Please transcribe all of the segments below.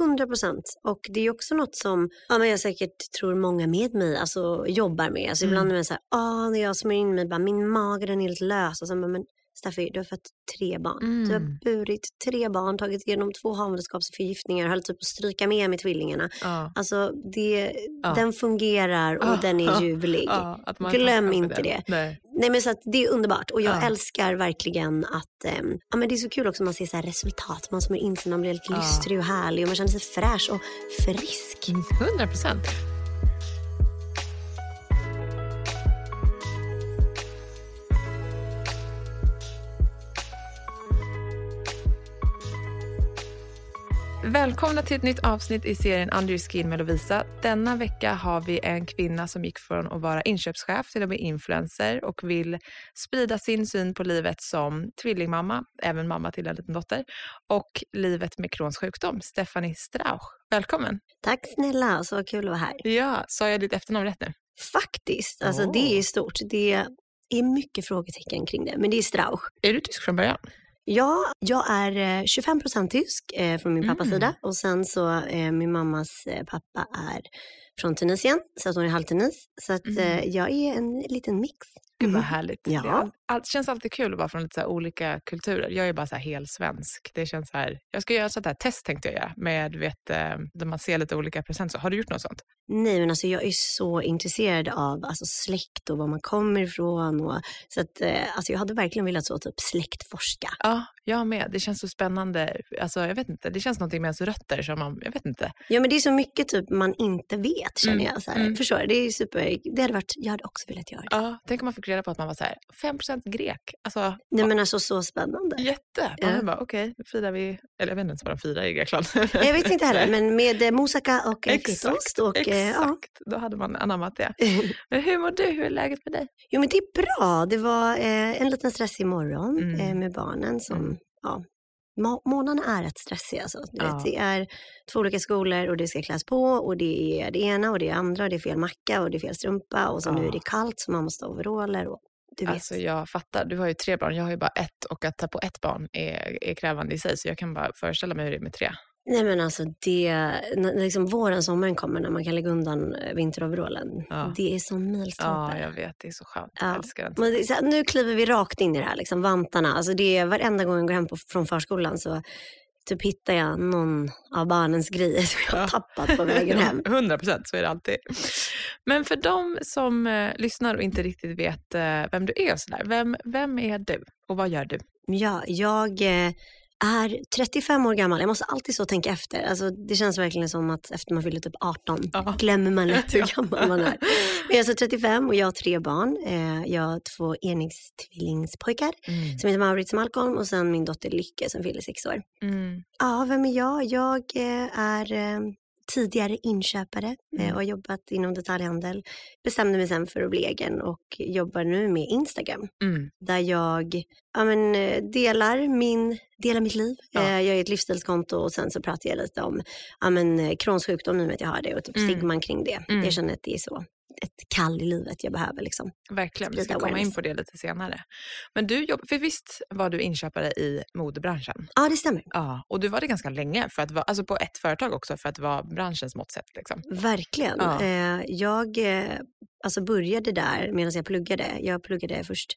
100 procent. Och det är också något som ja, men jag säkert tror många med mig alltså, jobbar med. Alltså, Mm. Ibland är man så här, ah, när jag smörjer in mig, bara, min mage den är helt lös. Och så, men Steffi, du har fött tre barn. Du har Mm. burit tre barn, tagit igenom två havandeskapsförgiftningar, höll typ på att stryka med med tvillingarna. Ja. Alltså, det, Ja. den fungerar och Ah, den är ljuvlig. Ja, Glöm inte det. Nej. Nej men så att det är underbart och jag Ja. älskar verkligen att ehm, ja, men det är så kul också man ser så resultat. Man smörjer in sig, man blir Ja. lystrig och härlig och man känner sig fräsch och frisk. 100 procent. Välkomna till ett nytt avsnitt i serien Under skin med Lovisa. Denna vecka har vi en kvinna som gick från att vara inköpschef till att bli influencer och vill sprida sin syn på livet som tvillingmamma, även mamma till en liten dotter, och livet med Crohns sjukdom. Stephanie Strauch, välkommen! Tack snälla, så kul att vara här. Ja, sa jag ditt efternamn rätt nu? Faktiskt, alltså Åh. det är stort. Det är mycket frågetecken kring det, men det är Strauch. Är du tysk från början? Ja, jag är eh, 25% tysk eh, från min pappas Mm. sida och sen så eh, min mammas eh, pappa är från Tunisien, så att hon är halvtunis. Så att Mm. eh, jag är en liten mix. Gud vad Mhm. härligt. Ja. Det Allt känns alltid kul att vara från lite olika kulturer. Jag är bara så här helt svensk. Det känns så här, jag ska göra ett sånt här test tänkte jag göra med, vet, eh, där man ser lite olika presenter. Har du gjort något sånt? Nej, men alltså jag är så intresserad av alltså, släkt och var man kommer ifrån. Och, så att, eh, alltså, jag hade verkligen velat så typ släktforska. Ja, jag med. Det känns så spännande. Alltså, jag vet inte, det känns någonting med ens rötter som man, jag vet inte. Ja, men det är så mycket typ man inte vet känner Mm, jag. Så här. mm. Förstår du? Det är super. Det hade varit, jag hade också velat göra det. Ja, tänk om man fick reda på att man var så här, 5% grek. Alltså, Nej, men alltså så spännande. jätte. Ja. Man bara, okej, nu firar vi, eller jag vet inte vad de firar i Grekland. Jag vet inte heller, men med eh, moussaka och eh, Exakt, fetaost. Och, eh, ja. Exakt, då hade man anammat det. Men hur mår du? Hur är läget med dig? Jo, men det är bra. Det var eh, en liten stressig morgon Mm. eh, med barnen som, Mm. Ja, må- månaderna är rätt stressiga. Alltså. Ja. vet, det är två olika skolor och det ska kläs på och det är det ena och det är andra och det är fel macka och det är fel strumpa och så nu Ja. är det kallt så man måste ha overaller och du vet. Alltså jag fattar, du har ju tre barn, jag har ju bara ett och att ta på ett barn är, är krävande i sig så jag kan bara föreställa mig hur det är med tre. Nej men alltså det, när liksom våren, sommaren kommer när man kan lägga undan eh, vinteroverallen. Ja. Det är som Ja, milstolpe. jag vet, det är så skönt. Ja. Jag älskar den. Men här, nu kliver vi rakt in i det här, liksom, vantarna. Alltså det är, varenda gång jag går hem på, från förskolan så typ hittar jag någon av barnens grejer som jag har Ja. tappat på vägen hem. 100 procent, så är det alltid. Men för de som eh, lyssnar och inte riktigt vet eh, vem du är, och så där, vem, vem är du och vad gör du? Ja, jag eh, är 35 år gammal. Jag måste alltid så tänka efter. Alltså, det känns verkligen som att efter man fyller typ 18 Ja. glömmer man lätt hur gammal man är. Men jag är alltså 35 och jag har tre barn. Eh, jag har två enäggsttvillingspojkar som heter Maurits och Malcolm och sen min dotter Lycke som fyller sex år. Mm. Ja, vem är jag? Jag eh, är eh, tidigare inköpare eh, Mm. och har jobbat inom detaljhandel. Bestämde mig sen för att bli egen och jobbar nu med Instagram Mm. där jag ja, men, eh, delar, min, delar mitt liv. Ja. Eh, Jag är ett livsstilskonto och sen så pratar jag lite om ja, men, Crohns sjukdom, och med att jag har det och typ Mm. stigman kring det. Mm. Jag känner att det är så ett kall i livet jag behöver. Liksom. Verkligen, vi ska komma in på det lite senare. Men du jobb, för visst var du inköpare i modebranschen? Ja, det stämmer. Ja, och du var det ganska länge, för att vara, alltså på ett företag också, för att vara branschens mått mätt. Liksom. Verkligen. Ja. Eh, jag eh, alltså började där medan jag pluggade. Jag pluggade först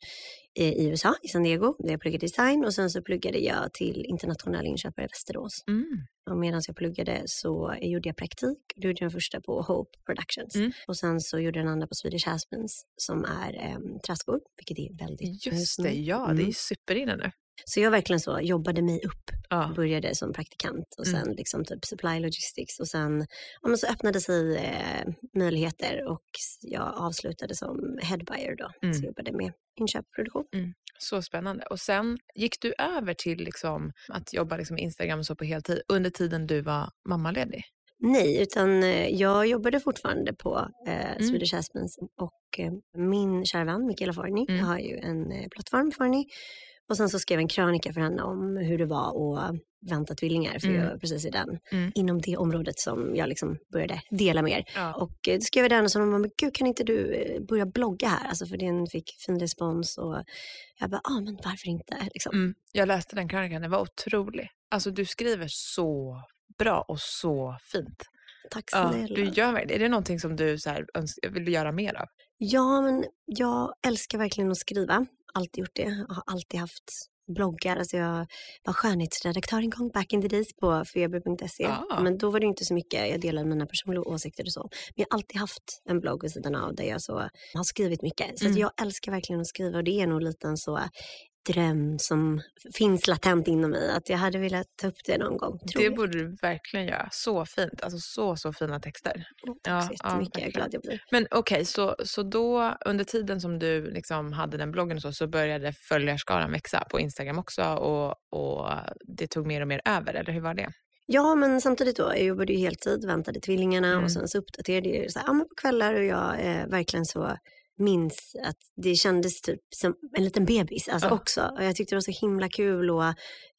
i USA, i San Diego, där jag pluggade design och sen så pluggade jag till internationell inköpare i Västerås. Mm. Och medan jag pluggade så gjorde jag praktik. Då gjorde jag den första på Hope Productions. Mm. Och sen så gjorde jag den andra på Swedish Jasmines som är eh, träskor, vilket är väldigt Just det, ja, det är Mm. superinne nu. Så jag verkligen så jobbade mig upp. Ja. Började som praktikant och Mm. sen liksom typ supply logistics och sen ja, så öppnade sig eh, möjligheter och jag avslutade som head buyer då. Mm. Så jag jobbade med inköp och produktion. Så spännande. Och sen gick du över till liksom att jobba liksom Instagram och så på heltid under tiden du var mammaledig? Nej, utan eh, jag jobbade fortfarande på eh, Mm. Swedish Jasmines och eh, min kära vän Michaela Forni Mm. har ju en eh, plattform Forni och sen så skrev jag en krönika för henne om hur det var att vänta tvillingar för Mm. jag var precis i den, Mm. inom det området som jag liksom började dela mer. Ja. Och eh, då skrev jag den och så de bara, men gud kan inte du eh, börja blogga här? Alltså för den fick fin respons och jag bara, ja ah, men varför inte? Liksom. Mm. Jag läste den krönikan, den var otrolig. Alltså du skriver så bra och så fint. Tack Ja, snälla. du gör, är det någonting som du så här, vill göra mer av? Ja, men jag älskar verkligen att skriva. Alltid gjort det. Jag har alltid haft bloggar. Alltså jag var skönhetsredaktör en gång back in the days på feber.se. Ah. Men då var det inte så mycket. Jag delade mina personliga åsikter och så. Men jag har alltid haft en blogg vid sidan av där jag så har skrivit mycket. Så Mm. jag älskar verkligen att skriva och det är nog lite en så dröm som finns latent inom mig. Att jag hade velat ta upp det någon gång. Det jag. borde du verkligen göra. Så fint. Alltså så, så fina texter. Tack Ja, så ja, jättemycket. jag är glad jag blir. Men okej, så, så då under tiden som du liksom hade den bloggen och så, så började följarskaran växa på Instagram också och, och det tog mer och mer över, eller hur var det? Ja, men samtidigt då, jag jobbade ju heltid, väntade tvillingarna Mm. och sen så uppdaterade jag så här, ja, men på kvällar och jag eh, verkligen så minns att det kändes typ som en liten bebis alltså Ja. också. Och jag tyckte det var så himla kul och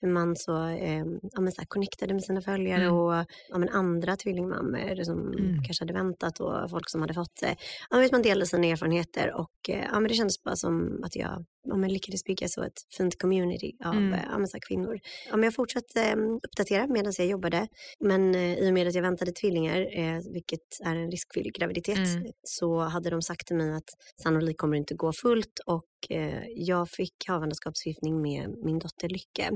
hur man så, eh, ja, men så här, connectade med sina följare Mm. och ja, men andra tvillingmammor som Mm. kanske hade väntat och folk som hade fått det. Ja, men man delade sina erfarenheter och eh, ja, men det kändes bara som att jag ja, men lyckades bygga så ett fint community av Mm. eh, ja, men så kvinnor. Ja, men jag fortsatte eh, uppdatera medan jag jobbade. Men eh, i och med att jag väntade tvillingar, eh, vilket är en riskfylld graviditet, Mm. så hade de sagt till mig att sannolikt kommer det inte gå fullt och eh, jag fick havandeskapsförgiftning med min dotter Lycke.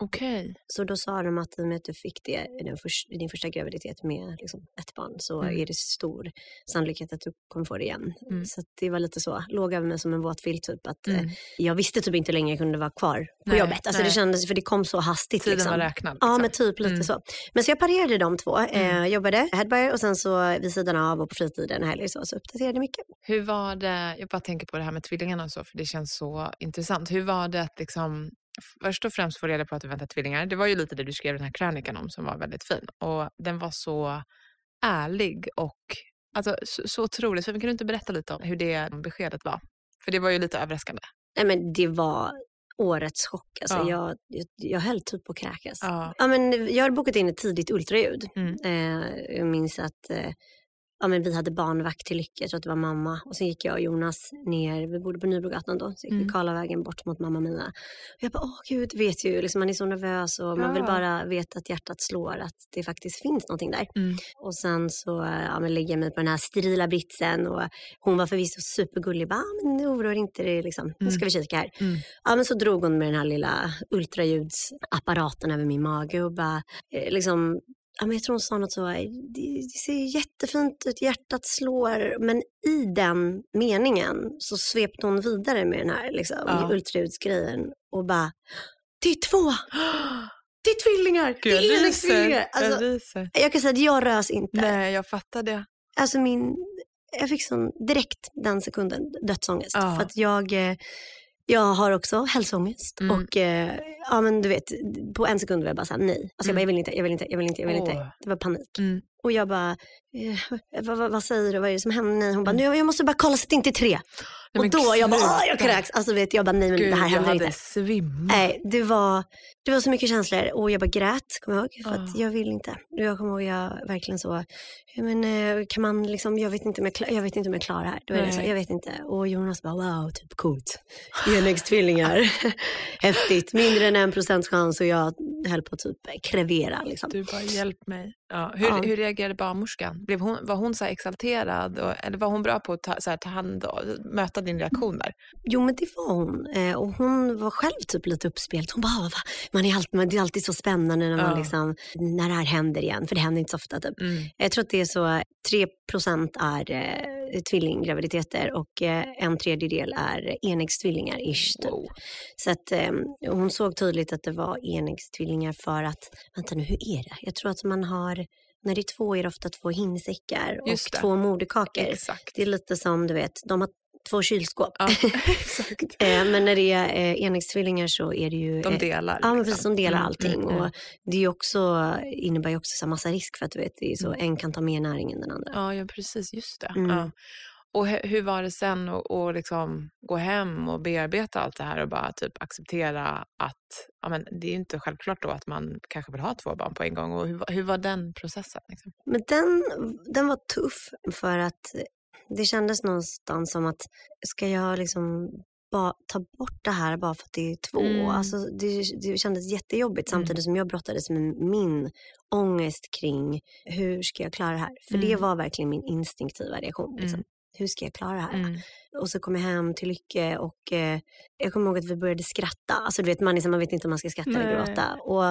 Okej. Så då sa de att i och med att du fick det i den förs- i din första graviditet med liksom ett barn så Mm. är det stor sannolikhet att du kommer få det igen. Mm. Så det var lite så, låg över mig som en våt filt typ. Att, eh, Mm. jag visste typ inte hur länge jag kunde vara kvar på Nej, jobbet. Alltså nej. det kändes, för det kom så hastigt. Tiden liksom. var räknad. Ja, liksom. men typ lite Mm. så. Men så jag parerade de två. Eh, Mm. jobbade headbuyer och sen så vid sidan av och på fritiden helger så, så uppdaterade mycket. Hur var det, jag bara tänker på det här med tvillingarna och så, för det känns så intressant. Hur var det att liksom, först och främst få reda på att du väntar tvillingar? Det var ju lite det du skrev den här krönikan om som var väldigt fin. Och den var så ärlig och alltså, så, så otroligt. Så kan du inte berätta lite om hur det beskedet var? För det var ju lite överraskande. Nej, men det var årets chock. Alltså, Ja. jag, jag, jag höll typ på att kräkas. Ja. Ja, men jag hade bokat in ett tidigt ultraljud. Mm. Eh, jag minns att eh, ja, men vi hade barnvakt till Lycka, jag tror att det var mamma. Och sen gick jag och Jonas ner, vi bodde på Nybrogatan då, så gick Mm. vi Karlavägen bort mot mamma Mia. Och jag bara, åh gud, vet ju, liksom, man är så nervös och man vill Ja. bara veta att hjärtat slår, att det faktiskt finns någonting där. Mm. Och sen så eh, ja, men lägger jag mig på den här sterila britsen och hon var förvisso supergullig. Bara, "Ah, men oroa dig inte, det liksom, nu ska Mm. vi kika här. Mm. Ja, men så drog hon med den här lilla ultraljudsapparaten över min mage och bara eh, liksom Ja, men jag tror hon sa något så, här, det, det ser jättefint ut, hjärtat slår. Men i den meningen så svepte hon vidare med den här liksom, Ja. ultraljudsgrejen och bara, det är två, det är tvillingar, Gud, det är jag enäggstvillingar. Jag Alltså, ryser. jag kan säga att jag rös inte. Nej, jag fattar det. Alltså min, jag fick sån direkt den sekunden dödsångest. Ja. För att jag, eh, jag har också hälsoångest. Mm. Och eh, ja men du vet, på en sekund var jag bara såhär nej. Alltså jag, bara, Mm. jag vill inte, jag vill inte, jag vill inte, jag vill inte. Det var panik. Mm. Och jag bara, eh, vad, vad, vad säger du, vad är det som händer? Nej, hon bara, nu, jag måste bara kolla så att det inte är tre. Mm. Nej, och då, jag bara, jag kräks. Alltså vet jag bara, nej men Gud, det här händer inte. svimmat. Nej, det var, det var så mycket känslor och jag bara grät, kommer jag ihåg. För att Ah. jag vill inte. Jag kommer ihåg jag verkligen så, men eh, kan man liksom, jag vet inte om jag, jag, vet inte om jag klarar det här. Det, så, jag vet inte. Och Jonas bara, wow, typ coolt. Enäggstvillingar, häftigt. Mindre än en procents chans och jag höll på att typ krevera liksom. Du bara, hjälp mig. Ja. Hur, Ja. hur reagerade barnmorskan? Blev hon, var hon så exalterad? Och, eller var hon bra på att ta, så här, ta hand och möta din reaktion där? Jo men det var hon. Eh, och hon var själv typ lite uppspelt. Hon bara, "Ah, va? man är alltid, man, det är alltid så spännande när, man Ja. liksom, när det här händer igen. För det händer inte så ofta typ. Mm. Jag tror att det är så 3% är eh, tvillinggraviditeter och eh, en tredjedel är enäggstvillingar. Typ. Wow. Så att eh, hon såg tydligt att det var enäggstvillingar för att, vänta nu hur är det? Jag tror att man har, när det är två är det ofta två hinsäckar och två moderkakor. Exakt. Det är lite som du vet, de har två kylskåp. Ja, exakt. Eh, men när det är eh, enäggstvillingar så är det ju De eh, delar. Ja, men liksom. precis. De delar Mm, allting. mm, mm. Och det är också, innebär ju också så här massa risk för att du vet, det är så, en kan ta mer näring än den andra. Ja, ja precis. Just det. Mm. Ja. Och hur var det sen att att liksom gå hem och bearbeta allt det här och bara typ acceptera att ja, men det är inte självklart då att man kanske vill ha två barn på en gång. Och hur, var- hur var den processen? Liksom? Men den, den var tuff för att det kändes någonstans som att ska jag liksom ba, ta bort det här bara för att det är två. Mm. Alltså, det, det kändes jättejobbigt Mm. samtidigt som jag brottades med min ångest kring hur ska jag klara det här? För det Mm. var verkligen min instinktiva reaktion. Liksom. Mm. Hur ska jag klara det här? Mm. Och så kom jag hem till Lycke och eh, jag kommer ihåg att vi började skratta. Alltså du vet, man, så- man vet inte om man ska skratta eller Nej. gråta. Och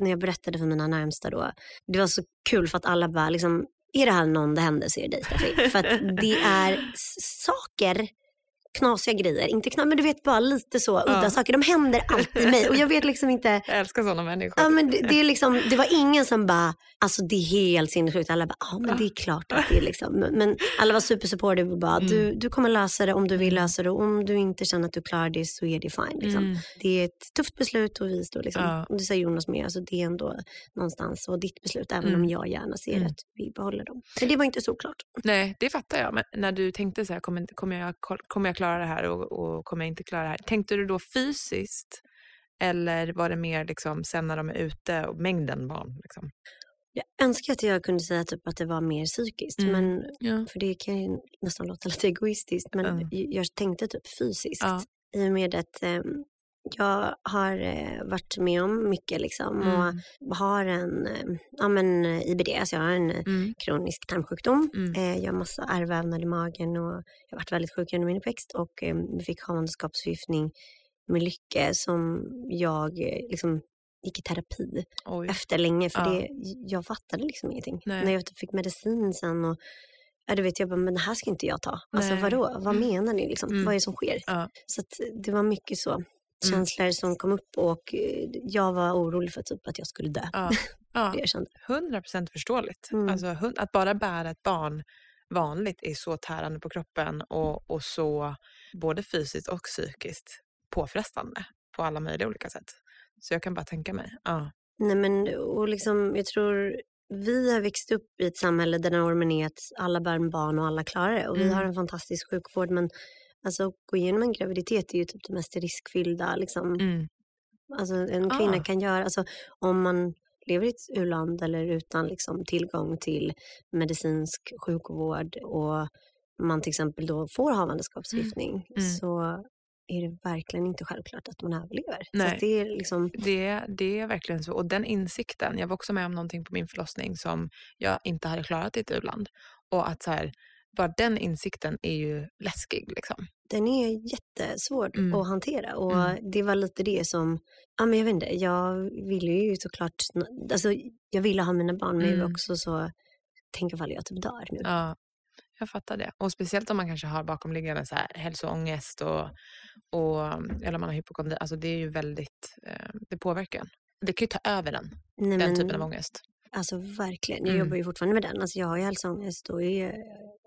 när jag berättade för mina närmsta då, det var så kul för att alla bara liksom, är det här någon det händer så är det dig Steffi. För att det är saker, knasiga grejer, inte knas, men du vet bara lite så udda Ja. saker. De händer alltid mig och jag vet liksom inte Jag älskar sådana människor. Ja, men det, det, är liksom, det var ingen som bara, alltså det är helt sinnessjukt. Alla bara, ja men det är klart att det är liksom. Men- alla var supersupportive och bara, Mm. du, du kommer lösa det om du vill lösa det. Och om du inte känner att du klarar det så är det fine. Liksom. Mm. Det är ett tufft beslut och vi står liksom, Ja. och det säger Jonas med, alltså det är ändå någonstans och ditt beslut. Även Mm. om jag gärna ser Mm. att vi behåller dem. Men det var inte så klart. Nej, det fattar jag. Men när du tänkte så här, kommer, kommer, jag, kommer jag klara det här och, och kommer jag inte klara det här? Tänkte du då fysiskt? Eller var det mer liksom, sen när de är ute och mängden barn? Liksom? Jag önskar att jag kunde säga typ att det var mer psykiskt. Mm. Men, Ja. för det kan ju nästan låta lite egoistiskt. Men Ja. jag tänkte typ fysiskt. Ja. I och med att eh, jag har eh, varit med om mycket liksom. Mm. Och har en eh, ja, men, eh, IBD, alltså jag har en Mm. kronisk tarmsjukdom. Mm. Jag har massa ärrvävnad i magen och jag har varit väldigt sjuk under min uppväxt. Och fick havandeskapsförgiftning med Lycke som jag liksom gick i terapi Oj. efter länge för Ja. det, jag fattade liksom ingenting. Nej. När jag fick medicin sen och ja, du vet, jag bara, men det här ska inte jag ta. Alltså Nej. vadå, vad menar ni liksom? Mm. Vad är det som sker? Ja. Så det var mycket så känslor som kom upp och eh, jag var orolig för typ att jag skulle dö. Ja. Ja. Det jag kände. 100% förståeligt. Mm. Alltså, att bara bära ett barn vanligt är så tärande på kroppen och, och så både fysiskt och psykiskt påfrestande på alla möjliga olika sätt. Så jag kan bara tänka mig. Ja. Nej men och liksom, jag tror vi har växt upp i ett samhälle där normen är att alla bär barn och alla klarar det. Och vi Mm. har en fantastisk sjukvård men alltså att gå igenom en graviditet är ju typ det mest riskfyllda liksom, Mm. Alltså en kvinna Ah. kan göra, alltså om man lever i ett u-land eller utan liksom tillgång till medicinsk sjukvård och man till exempel då får havandeskapsförgiftning Mm. så är det verkligen inte självklart att man överlever. Så Nej. att det är liksom, Det, det är verkligen så. Och den insikten, jag var också med om någonting på min förlossning som jag inte hade klarat i ett u-land. Och att så här, bara den insikten är ju läskig. Liksom. den är jättesvår Mm. att hantera och Mm. det var lite det som, ja men jag vet inte, jag ville ju såklart, alltså jag ville ha mina barn men jag var Mm. också så, tänk ifall jag typ dör nu. Ja, jag fattar det. Och speciellt om man kanske har bakomliggande så här, hälsoångest och, och, eller man har hypokondri. Alltså det är ju väldigt, eh, det påverkar en. Det kan ju ta över en, Nej, den men- typen av ångest. Alltså verkligen. Jag Mm. jobbar ju fortfarande med den. Alltså jag har ju hälsoångest och är,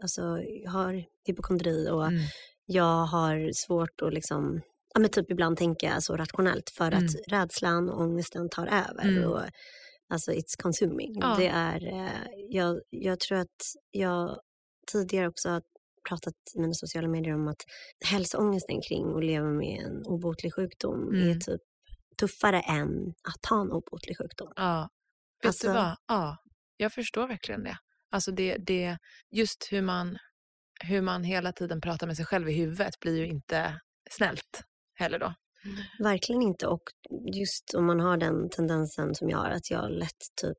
alltså, jag har hypokondri och Mm. jag har svårt att liksom, ja men typ ibland tänka så rationellt för att Mm. rädslan och ångesten tar över. Mm. Och, alltså it's consuming. Ja. Det är, eh, jag, jag tror att jag tidigare också har pratat i mina sociala medier om att hälsoångesten kring att leva med en obotlig sjukdom är Mm. typ tuffare än att ha en obotlig sjukdom. Ja. Vet Alltså- du vad? Ja, jag förstår verkligen det. Alltså det, det just hur man, hur man hela tiden pratar med sig själv i huvudet blir ju inte snällt heller då. Verkligen inte. Och just om man har den tendensen som jag har, att jag lätt typ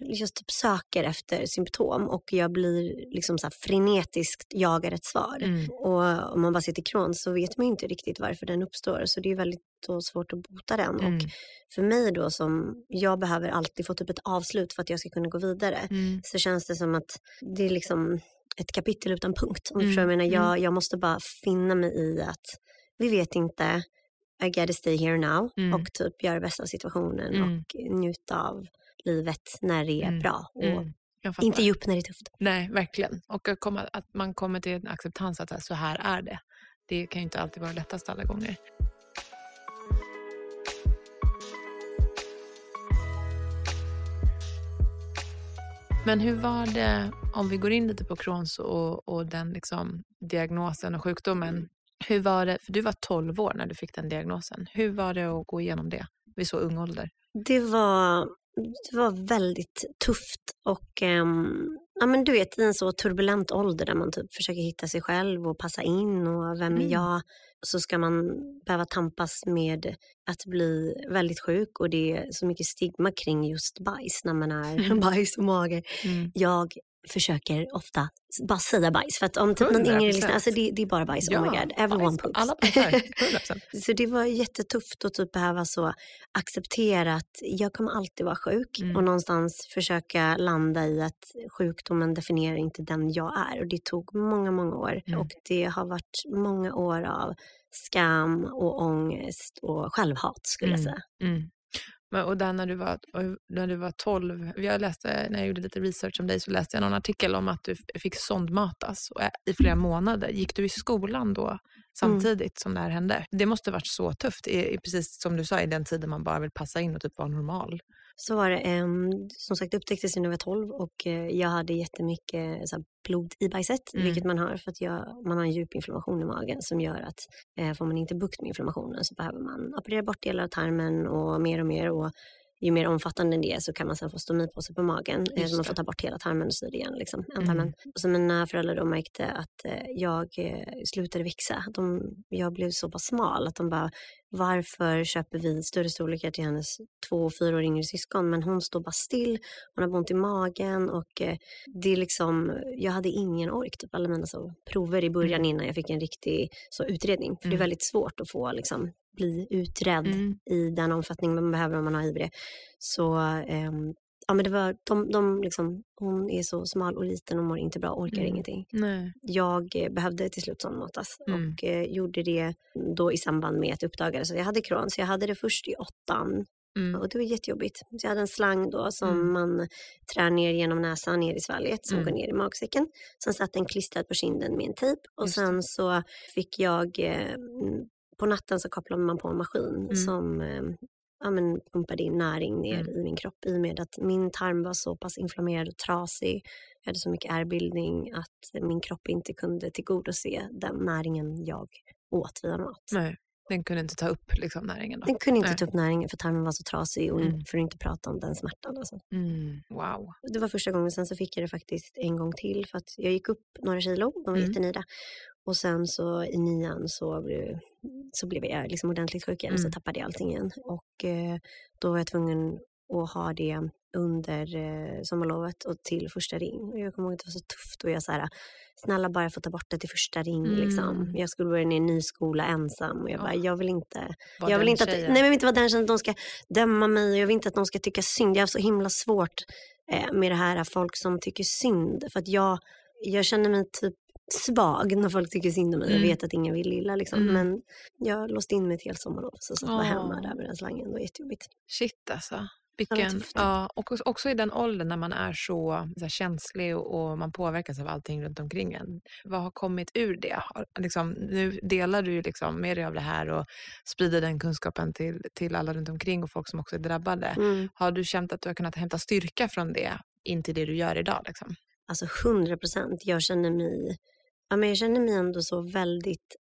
just typ söker efter symptom och jag blir liksom så här frenetiskt jagar ett svar. Mm. Och om man bara till Crohn så vet man inte riktigt varför den uppstår. Så det är väldigt svårt att bota den. Mm. Och för mig då som, jag behöver alltid få typ ett avslut för att jag ska kunna gå vidare. Mm. Så känns det som att det är liksom ett kapitel utan punkt. Om du Mm, förstår vad jag menar. mm. Jag, jag måste bara finna mig i att vi vet inte, I gotta stay here now Mm. och typ göra bästa av situationen och njuta av livet när det är Mm. bra och Mm. Inte ge upp när det är tufft. Nej, verkligen. Och att, komma, att man kommer till en acceptans att så här är det. Det kan ju inte alltid vara lättast alla gånger. Men hur var det, om vi går in lite på Crohns och, och den liksom diagnosen och sjukdomen. Hur var det, för du var 12 år när du fick den diagnosen. Hur var det att gå igenom det vid så ung ålder? Det var, det var väldigt tufft och ehm, ja, men du vet i en så turbulent ålder där man typ försöker hitta sig själv och passa in och vem Mm. är jag? så ska man behöva tampas med att bli väldigt sjuk och det är så mycket stigma kring just bajs när man är Mm. bajs och mage. Mm. Jag försöker ofta bara säga bajs för att om typ någon 100%. yngre lyssnar, alltså det, det är bara bajs, oh my god, everyone bajs. poops. Alla. 100%. Så det var jättetufft att typ behöva så acceptera att jag kommer alltid vara sjuk Mm. och någonstans försöka landa i att sjukdomen definierar inte den jag är. Och det tog många, många år Mm. och det har varit många år av skam och ångest och självhat skulle jag Mm. säga. Mm. Men, och där när du, var, när du var 12, jag läste, när jag gjorde lite research om dig så läste jag någon artikel om att du fick sondmatas och i flera månader. Gick du i skolan då samtidigt som det här hände? Det måste varit så tufft, i, precis som du sa, i den tiden man bara vill passa in och typ vara normal. Så var det, em, som sagt upptäcktes när jag var 12 och eh, jag hade jättemycket så här, blod i bajset, Mm. vilket man har för att jag, man har en djup inflammation i magen som gör att eh, får man inte bukt med inflammationen så behöver man operera bort delar av tarmen och mer och mer och ju mer omfattande det är så kan man sen få stomipåse på magen. Eh, så man får ta bort hela tarmen och sy det igen, liksom, Mm. så mina föräldrar då märkte att eh, jag eh, slutade växa. De, jag blev så pass smal att de bara, varför köper vi större storlekar till hennes två och fyra år yngre syskon men hon står bara still, hon har ont i magen och eh, det är liksom, jag hade ingen ork, typ alla mina så, prover i början Mm. innan jag fick en riktig så, utredning. För det Mm. är väldigt svårt att få liksom, bli utredd Mm. i den omfattning man behöver om man har IBD. Så ehm, ja, men det var, de, de liksom, hon är så smal och liten och mår inte bra, orkar Mm. ingenting. Nej. Jag eh, behövde till slut sondmatas Mm. och eh, gjorde det då i samband med att jag uppdagades att jag hade Crohn. Så jag hade det först i åttan Mm. och det var jättejobbigt. Så jag hade en slang då som Mm. man trär ner genom näsan, ner i svalget, som Mm. går ner i magsäcken. Sen satt den klistrad på kinden med en tejp och Just sen så fick jag, eh, mm, på natten så kopplade man på en maskin Mm. som eh, ja, men pumpade in näring ner Mm. i min kropp i och med att min tarm var så pass inflammerad och trasig. Jag hade så mycket ärrbildning att min kropp inte kunde tillgodose den näringen jag åt via mat. Nej. Den kunde inte ta upp liksom, näringen då? Den kunde inte Nej. ta upp näringen för tarmen var så trasig och Mm. för att inte prata om den smärtan. Alltså. Mm. Wow. Det var första gången, sen så fick jag det faktiskt en gång till för att jag gick upp några kilo, de var Mm. jättenöjda. Och sen så i nian så blev, så blev jag liksom ordentligt sjuk igen och så Mm. tappade jag allting igen. Och eh, då var jag tvungen att ha det under eh, sommarlovet och till första ring. Och jag kommer ihåg att det var så tufft och jag så här, snälla bara få ta bort det till första ring. Liksom. Mm. Jag skulle börja i en ny skola ensam och jag bara, Ja. jag vill inte Var jag vill inte att, tjejen. nej, men inte vara den tjejen att de ska döma mig och jag vill inte att de ska tycka synd. Jag har så himla svårt eh, med det här folk som tycker synd. För att jag, jag känner mig typ svag när folk tycker synd om mig. Jag Mm. vet att ingen vill illa liksom. Mm. Men jag låste in mig ett helt sommarlov så satt bara hemma Åh. där med den slangen. Det var jättejobbigt. Shit alltså. Vilken, ja, och också- i den åldern när man är så, så känslig och, och man påverkas av allting runt omkring en. Vad har kommit ur det? Har, liksom, nu delar du liksom med dig av det här och sprider den kunskapen till, till alla runt omkring och folk som också är drabbade. Mm. Har du känt att du har kunnat hämta styrka från det in till det du gör idag? Liksom? Alltså 100 procent. Jag känner mig ja, men jag känner mig ändå så väldigt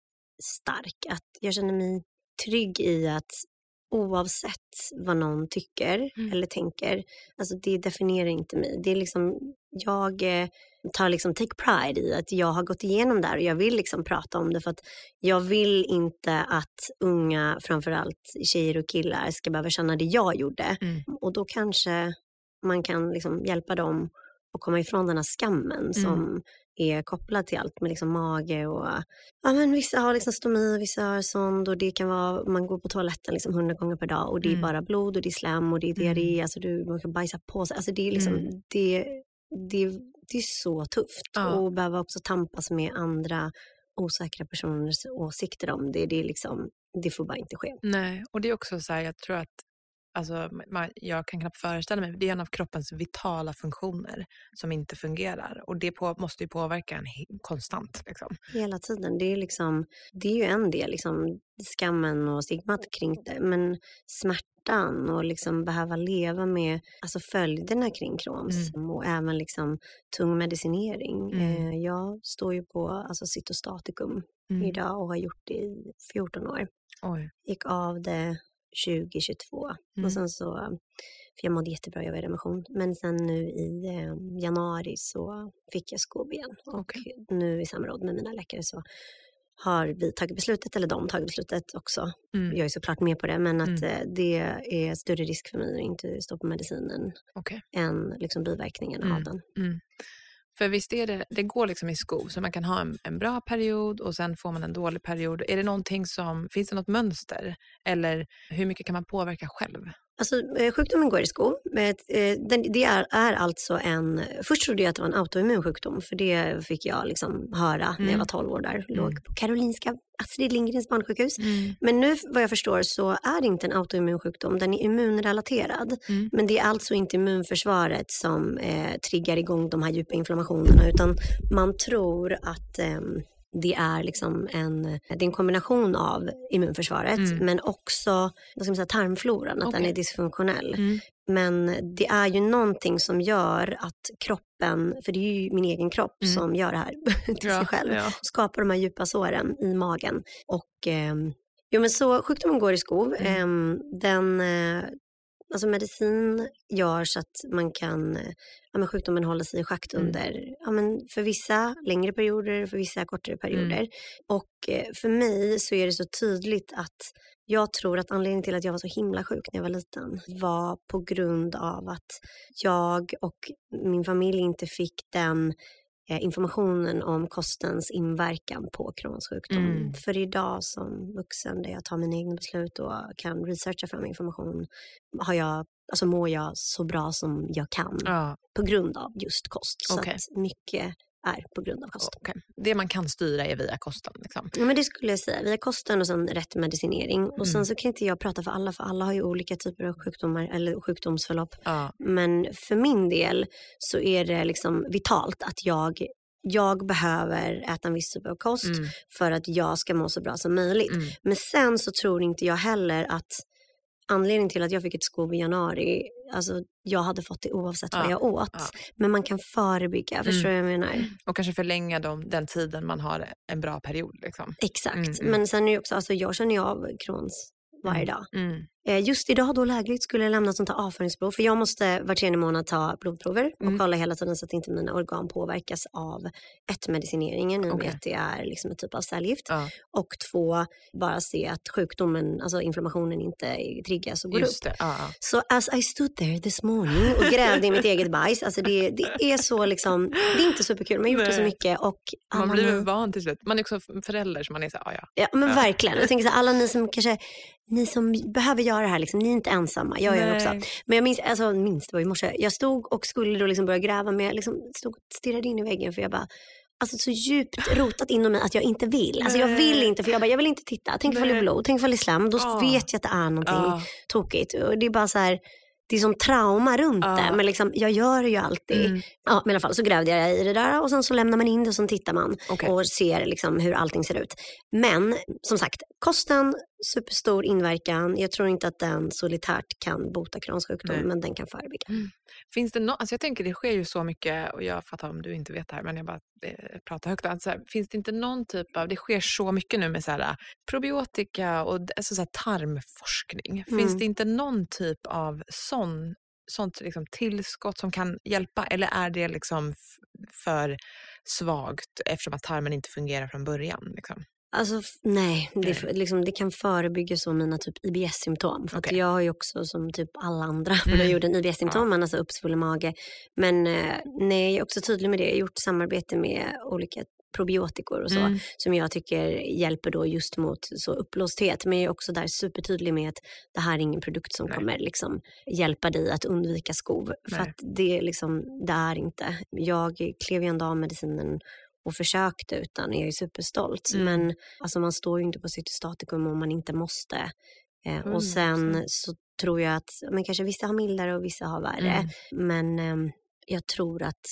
stark. Att jag känner mig trygg i att oavsett vad någon tycker Mm. eller tänker, alltså det definierar inte mig. Det är liksom, jag eh, tar liksom take pride i att jag har gått igenom det här och jag vill liksom prata om det för att jag vill inte att unga, framförallt tjejer och killar, ska behöva känna det jag gjorde. Mm. Och då kanske man kan liksom hjälpa dem att komma ifrån den här skammen som är kopplad till allt med liksom mage och ja, men vissa har liksom stomi, vissa har sond och det kan vara, man går på toaletten liksom hundra gånger per dag och det är Mm. bara blod och det är slem och det är diarré, Mm. alltså du, man kan bajsa på sig. Alltså det är liksom, Mm. det, det, det är så tufft Ja. och behöva också tampas med andra osäkra personers åsikter om det. Det, är liksom, det får bara inte ske. Nej, och det är också så här, jag tror att Alltså, man, jag kan knappt föreställa mig, det är en av kroppens vitala funktioner som inte fungerar. Och det på, måste ju påverka en konstant. Liksom. Hela tiden. Det är, liksom, det är ju en del, liksom, skammen och stigmat kring det. Men smärtan och liksom behöva leva med alltså följderna kring Crohns och även liksom tung medicinering. Mm. Eh, jag står ju på alltså, cytostaticum Mm. idag och har gjort det i 14 år. Oj. Gick av det 2022 Mm. och sen så, för jag mådde jättebra, jag var i remission. Men sen nu i eh, januari så fick jag skov igen. Och Okej. nu i samråd med mina läkare så har vi tagit beslutet eller de tagit beslutet också. Mm. Jag är såklart med på det men att Mm. eh, det är större risk för mig att inte stå på medicinen Okej. än liksom, biverkningarna Mm. av den. För visst är det, det går liksom i skov, så man kan ha en, en bra period och sen får man en dålig period. Är det någonting som, finns det något mönster? Eller hur mycket kan man påverka själv? Alltså, eh, sjukdomen går i. Men, eh, det är, är alltså en... Först trodde jag att det var en autoimmun sjukdom för det fick jag liksom höra när jag Mm. var 12 år där. Låg Mm. på Karolinska Astrid Lindgrens barnsjukhus. Men nu vad jag förstår så är det inte en autoimmun sjukdom, den är immunrelaterad. Mm. Men det är alltså inte immunförsvaret som eh, triggar igång de här djupa inflammationerna utan man tror att ehm, det är, liksom en, det är en kombination av immunförsvaret Mm. men också vad ska man säga, tarmfloran, att den Okej. är dysfunktionell. Mm. Men det är ju någonting som gör att kroppen, för det är ju min egen kropp Mm. som gör det här till sig själv, Ja. skapar de här djupa såren i magen. Och ehm, jo men så sjukdomen går i skov. Mm. Ehm, den, eh, alltså medicin gör så att man kan, ja men sjukdomen håller sig i schakt Mm. under, ja men för vissa längre perioder, för vissa kortare perioder. Mm. Och eh, för mig så är det så tydligt att jag tror att anledningen till att jag var så himla sjuk när jag var liten var på grund av att jag och min familj inte fick den informationen om kostens inverkan på Crohns sjukdom. Mm. För idag som vuxen där jag tar mina egna beslut och kan researcha fram information har jag, alltså mår jag så bra som jag kan Ja, på grund av just kost. Så Okej. att mycket är på grund av kost. okej. Det man kan styra är via kosten. Liksom. Ja, men det skulle jag säga. Via kosten och sen rätt medicinering. Och Mm. sen så kan inte jag prata för alla, för alla har ju olika typer av sjukdomar eller sjukdomsförlopp. Ja. Men för min del så är det liksom vitalt att jag, jag behöver äta en viss typ av kost Mm. för att jag ska må så bra som möjligt. Mm. Men sen så tror inte jag heller att anledningen till att jag fick ett skov i januari, alltså jag hade fått det oavsett Ja, vad jag åt. ja. Men man kan förebygga, förstår du vad jag menar? Och kanske förlänga dem, den tiden man har en bra period. Liksom. Exakt. Mm, mm. Men sen är det också, alltså jag känner ju av Crohns varje dag. Mm. Eh, Just idag då lägligt skulle jag lämna sånt här avföringsprov. För jag måste var tredje månad ta blodprover och Mm. kolla hela tiden så att inte mina organ påverkas av ett medicineringen i och med att det är liksom en typ av cellgift. Ja, Och två, bara se att sjukdomen, alltså inflammationen inte triggas och går just upp. Ja. Så as I stood there this morning och grävde i mitt eget bajs, alltså det, det är så liksom, det är inte superkul, man har gjort det så Nej. mycket och Man blir ni- van till slut. Man är också förälder så man är så här, ja, ja. Ja men Ja. verkligen. Jag tänker så här, alla ni som kanske, ni som behöver göra det här, liksom, ni är inte ensamma. Jag gör det också. Men jag minns, alltså minns det var i morse, jag stod och skulle då liksom börja gräva men jag liksom stod och stirrade in i väggen för jag bara, alltså så djupt rotat inom mig att jag inte vill. Alltså jag vill inte för jag bara, jag vill inte titta. Tänk ifall det är blod, tänk ifall det är slem. Då Ja. vet jag att det är någonting Ja. tokigt. Och det är bara så här, det är som trauma runt Ja. det. Men liksom, jag gör det ju alltid. Mm. Ja, men i alla fall så grävde jag i det där och sen så lämnar man in det och sen tittar man Okej. och ser liksom hur allting ser ut. Men som sagt, kosten, superstor inverkan. Jag tror inte att den solitärt kan bota Crohns men den kan förebygga. Finns det no- alltså jag tänker det sker ju så mycket, och jag fattar om du inte vet det här, men jag bara eh, pratar högt. Alltså, här, finns det inte någon typ av, det sker så mycket nu med så här, probiotika och alltså, så här, tarmforskning. Finns Mm. det inte någon typ av sån, sånt liksom, tillskott som kan hjälpa? Eller är det liksom för svagt eftersom att tarmen inte fungerar från början? Liksom? Alltså nej, det, liksom, det kan förebygga så mina typ IBS-symptom. För att Okej. jag har ju också som typ alla andra Mm. IBS-symptom, men alltså uppsvullen mage. Men eh, nej, jag är också tydlig med det. Jag har gjort samarbete med olika probiotikor och så Mm. som jag tycker hjälper då just mot så uppblåsthet. Men jag är också där supertydlig med att det här är ingen produkt som Nej. kommer liksom hjälpa dig att undvika skov. För Nej. att det, är liksom, det är inte. Jag klev ju ändå av medicinen och försökte utan jag är superstolt. Mm. Men alltså, man står ju inte på cytostatikum om man inte måste. Eh, och sen 100%. så tror jag att men kanske vissa har mildare och vissa har värre. Mm. Men ehm, jag tror att,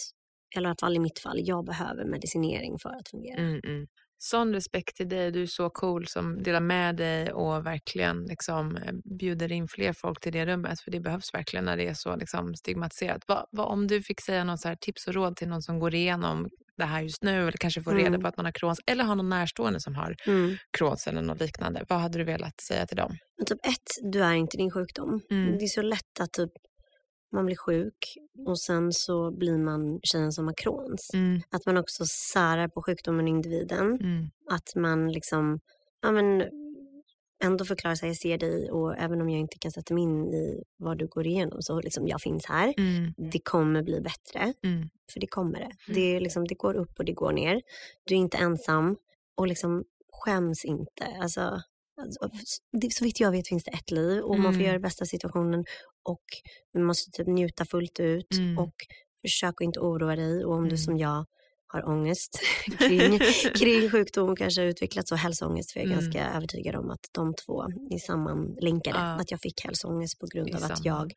i alla fall i mitt fall, jag behöver medicinering för att fungera. Mm, mm. Sån respekt till dig. Du är så cool som delar med dig och verkligen liksom, eh, bjuder in fler folk till det rummet. För det behövs verkligen när det är så liksom, stigmatiserat. Va, va, om du fick säga något så tips och råd till någon som går igenom det här just nu eller kanske reda Mm. på att man har Crohns eller har någon närstående som har Mm. Crohns eller något liknande. Vad hade du velat säga till dem? Men typ ett, du är inte din sjukdom. Mm. Det är så lätt att typ man blir sjuk och sen så blir man tjejen som har Crohns. Mm. Att man också särar på sjukdomen och individen. Mm. Att man liksom, ja men ändå förklarar sig, jag ser dig och även om jag inte kan sätta mig in i vad du går igenom så liksom, jag finns här. Mm. Det kommer bli bättre, Mm. för det kommer det. Det, är liksom, det går upp och det går ner. Du är inte ensam och liksom skäms inte. Alltså, alltså, det, så vitt jag vet finns det ett liv och man får Mm. göra det bästa av situationen och man måste typ njuta fullt ut Mm. och försök att inte oroa dig och om du Mm. som jag har ångest kring, kring sjukdom och kanske har utvecklats och hälsoångest för jag är Mm. ganska övertygad om att de två är sammanlänkade. Ja. Att jag fick hälsoångest på grund av att jag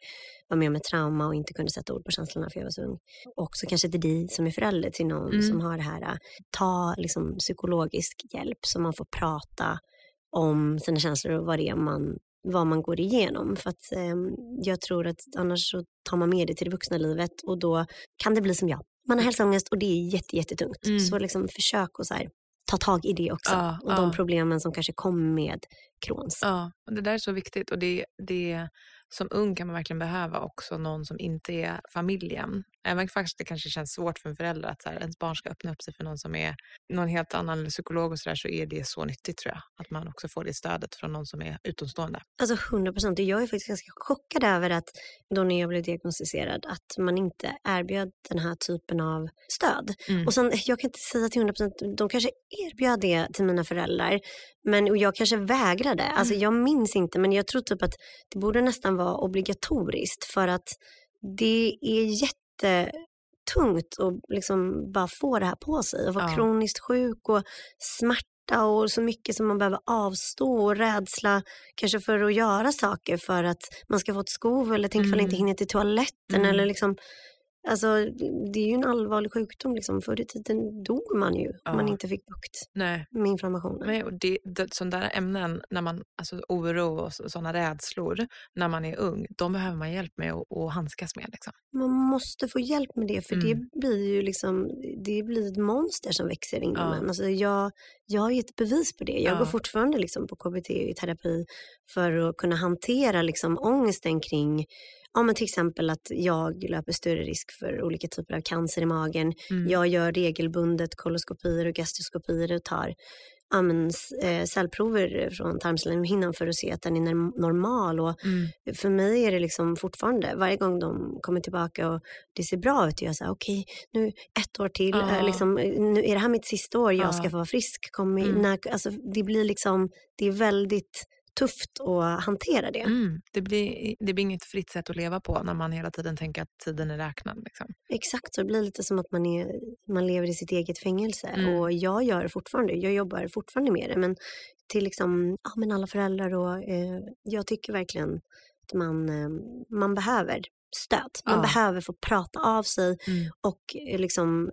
var med om ett trauma och inte kunde sätta ord på känslorna för jag var så ung. Också kanske till dig som är förälder till någon Mm. som har det här, ta liksom psykologisk hjälp så man får prata om sina känslor och vad det är man vad man går igenom. För att eh, jag tror att annars så tar man med det till det vuxna livet och då kan det bli som jag. Man har hälsoångest och det är jätte, jättetungt. Mm. Så liksom försök att så här, ta tag i det också. Ja, och ja. de problemen som kanske kommer med Crohns. Ja, och det där är så viktigt. Och det, det, som ung kan man verkligen behöva också någon som inte är familjen. Även faktiskt det kanske känns svårt för en förälder att så här, ens barn ska öppna upp sig för någon som är någon helt annan eller psykolog och så där, så är det så nyttigt tror jag. Att man också får det stödet från någon som är utomstående. Alltså 100 procent. Jag är faktiskt ganska chockad över att då när jag blev diagnostiserad att man inte erbjöd den här typen av stöd. Mm. Och sen, jag kan inte säga till 100 procent, de kanske erbjöd det till mina föräldrar. Men och jag kanske vägrade. Alltså Mm. jag minns inte men jag tror typ att det borde nästan vara obligatoriskt för att det är jättetungt att liksom bara få det här på sig och vara Ja. kroniskt sjuk och smärta och så mycket som man behöver avstå och rädsla kanske för att göra saker för att man ska få ett skov eller tänk ifall jag inte Mm. hinner till toaletten Mm. eller liksom Alltså det är ju en allvarlig sjukdom liksom. Förr i tiden dog man ju om man inte fick bukt Nej, med inflammationen. Nej, och det, det, sådana där ämnen, när man, alltså oro och sådana rädslor, när man är ung, de behöver man hjälp med att, att handskas med. Liksom. Man måste få hjälp med det för Mm. det blir ju liksom, det blir ett monster som växer inom Ja. en. Alltså jag, jag har gett bevis på det. Jag Ja. går fortfarande liksom på KBT i terapi för att kunna hantera liksom ångesten kring Ja, men till exempel att jag löper större risk för olika typer av cancer i magen. Mm. Jag gör regelbundet koloskopier och gastroskopier och tar ja, men, s- eh, cellprover från tarmslemhinnan för att se att den är norm- normal. Och Mm. för mig är det liksom fortfarande, varje gång de kommer tillbaka och det ser bra ut, jag säger okej, nu ett år till, eh, liksom, eh, nu är det här mitt sista år, jag ska Ja. få vara frisk. Kom i, Mm. när, alltså, det blir liksom, det är väldigt tufft att hantera det. Mm. Det, blir, det blir inget fritt sätt att leva på när man hela tiden tänker att tiden är räknad. Liksom. Exakt, så det blir lite som att man, är, man lever i sitt eget fängelse. Mm. Och jag gör det fortfarande, jag jobbar fortfarande med det. Men till liksom, ja, men alla föräldrar och eh, jag tycker verkligen att man, eh, man behöver stöd. Man Ja. behöver få prata av sig Mm. och eh, liksom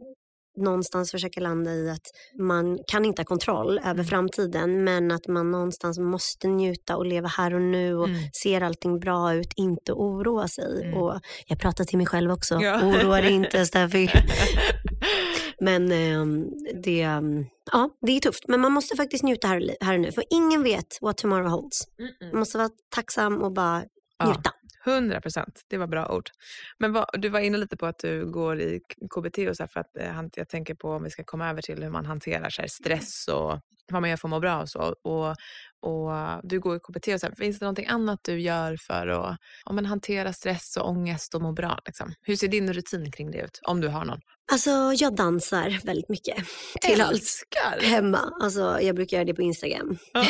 någonstans försöka landa i att man kan inte ha kontroll över Mm. framtiden men att man någonstans måste njuta och leva här och nu och Mm. ser allting bra ut, inte oroa sig. Mm. Och jag pratar till mig själv också, Ja. oroa dig inte Steffi. Men ehm, det, ehm, ja, det är tufft. Men man måste faktiskt njuta här, här och nu. För ingen vet what tomorrow holds. Man måste vara tacksam och bara Ja. 100 procent, det var bra ord. Men vad, du var inne lite på att du går i KBT och så här för att eh, jag tänker på om vi ska komma över till hur man hanterar så här, stress och vad man gör för att må bra och så. Och, och du går i KBT och så här, finns det någonting annat du gör för att ja, men hantera stress och ångest och må bra? Liksom? Hur ser din rutin kring det ut? Om du har någon. Alltså jag dansar väldigt mycket. Till allt. Älskar! Hemma. Alltså, jag brukar göra det på Instagram. Ja.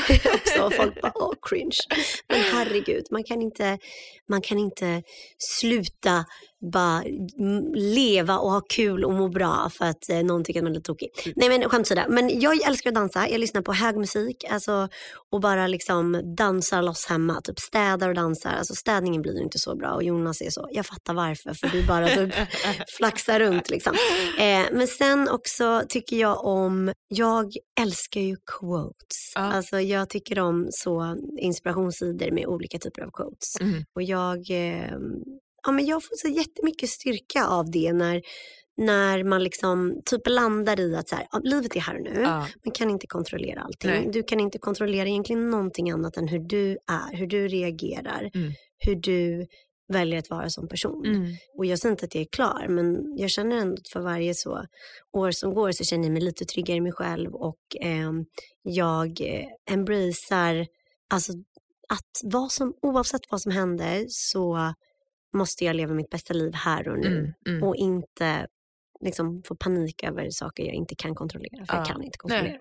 Och folk bara, åh cringe. Men herregud, man kan inte, man kan inte sluta bara mm, leva och ha kul och må bra för att eh, någon tycker att man är lite tokig. Nej men skämt åsido. Men jag älskar att dansa. Jag lyssnar på hög musik alltså, och bara liksom dansar loss hemma. Typ städar och dansar. Alltså städningen blir ju inte så bra och Jonas är så, jag fattar varför för du bara typ flaxar runt liksom. Eh, men sen också tycker jag om, jag älskar ju quotes. Ja. Alltså jag tycker om så inspirationssidor med olika typer av quotes. Mm. Och jag, eh, ja, men jag får så jättemycket styrka av det när, när man liksom typ landar i att så här, livet är här och nu. Ja. Man kan inte kontrollera allting. Nej. Du kan inte kontrollera egentligen någonting annat än hur du är, hur du reagerar, Mm. hur du väljer att vara som person. Mm. Och jag säger inte att jag är klar, men jag känner ändå att för varje så år som går så känner jag mig lite tryggare i mig själv och eh, jag embracear, alltså att vad som, oavsett vad som händer så måste jag leva mitt bästa liv här och nu Mm. Mm. och inte liksom få panik över saker jag inte kan kontrollera, för Ja. jag kan inte kontrollera. Nej.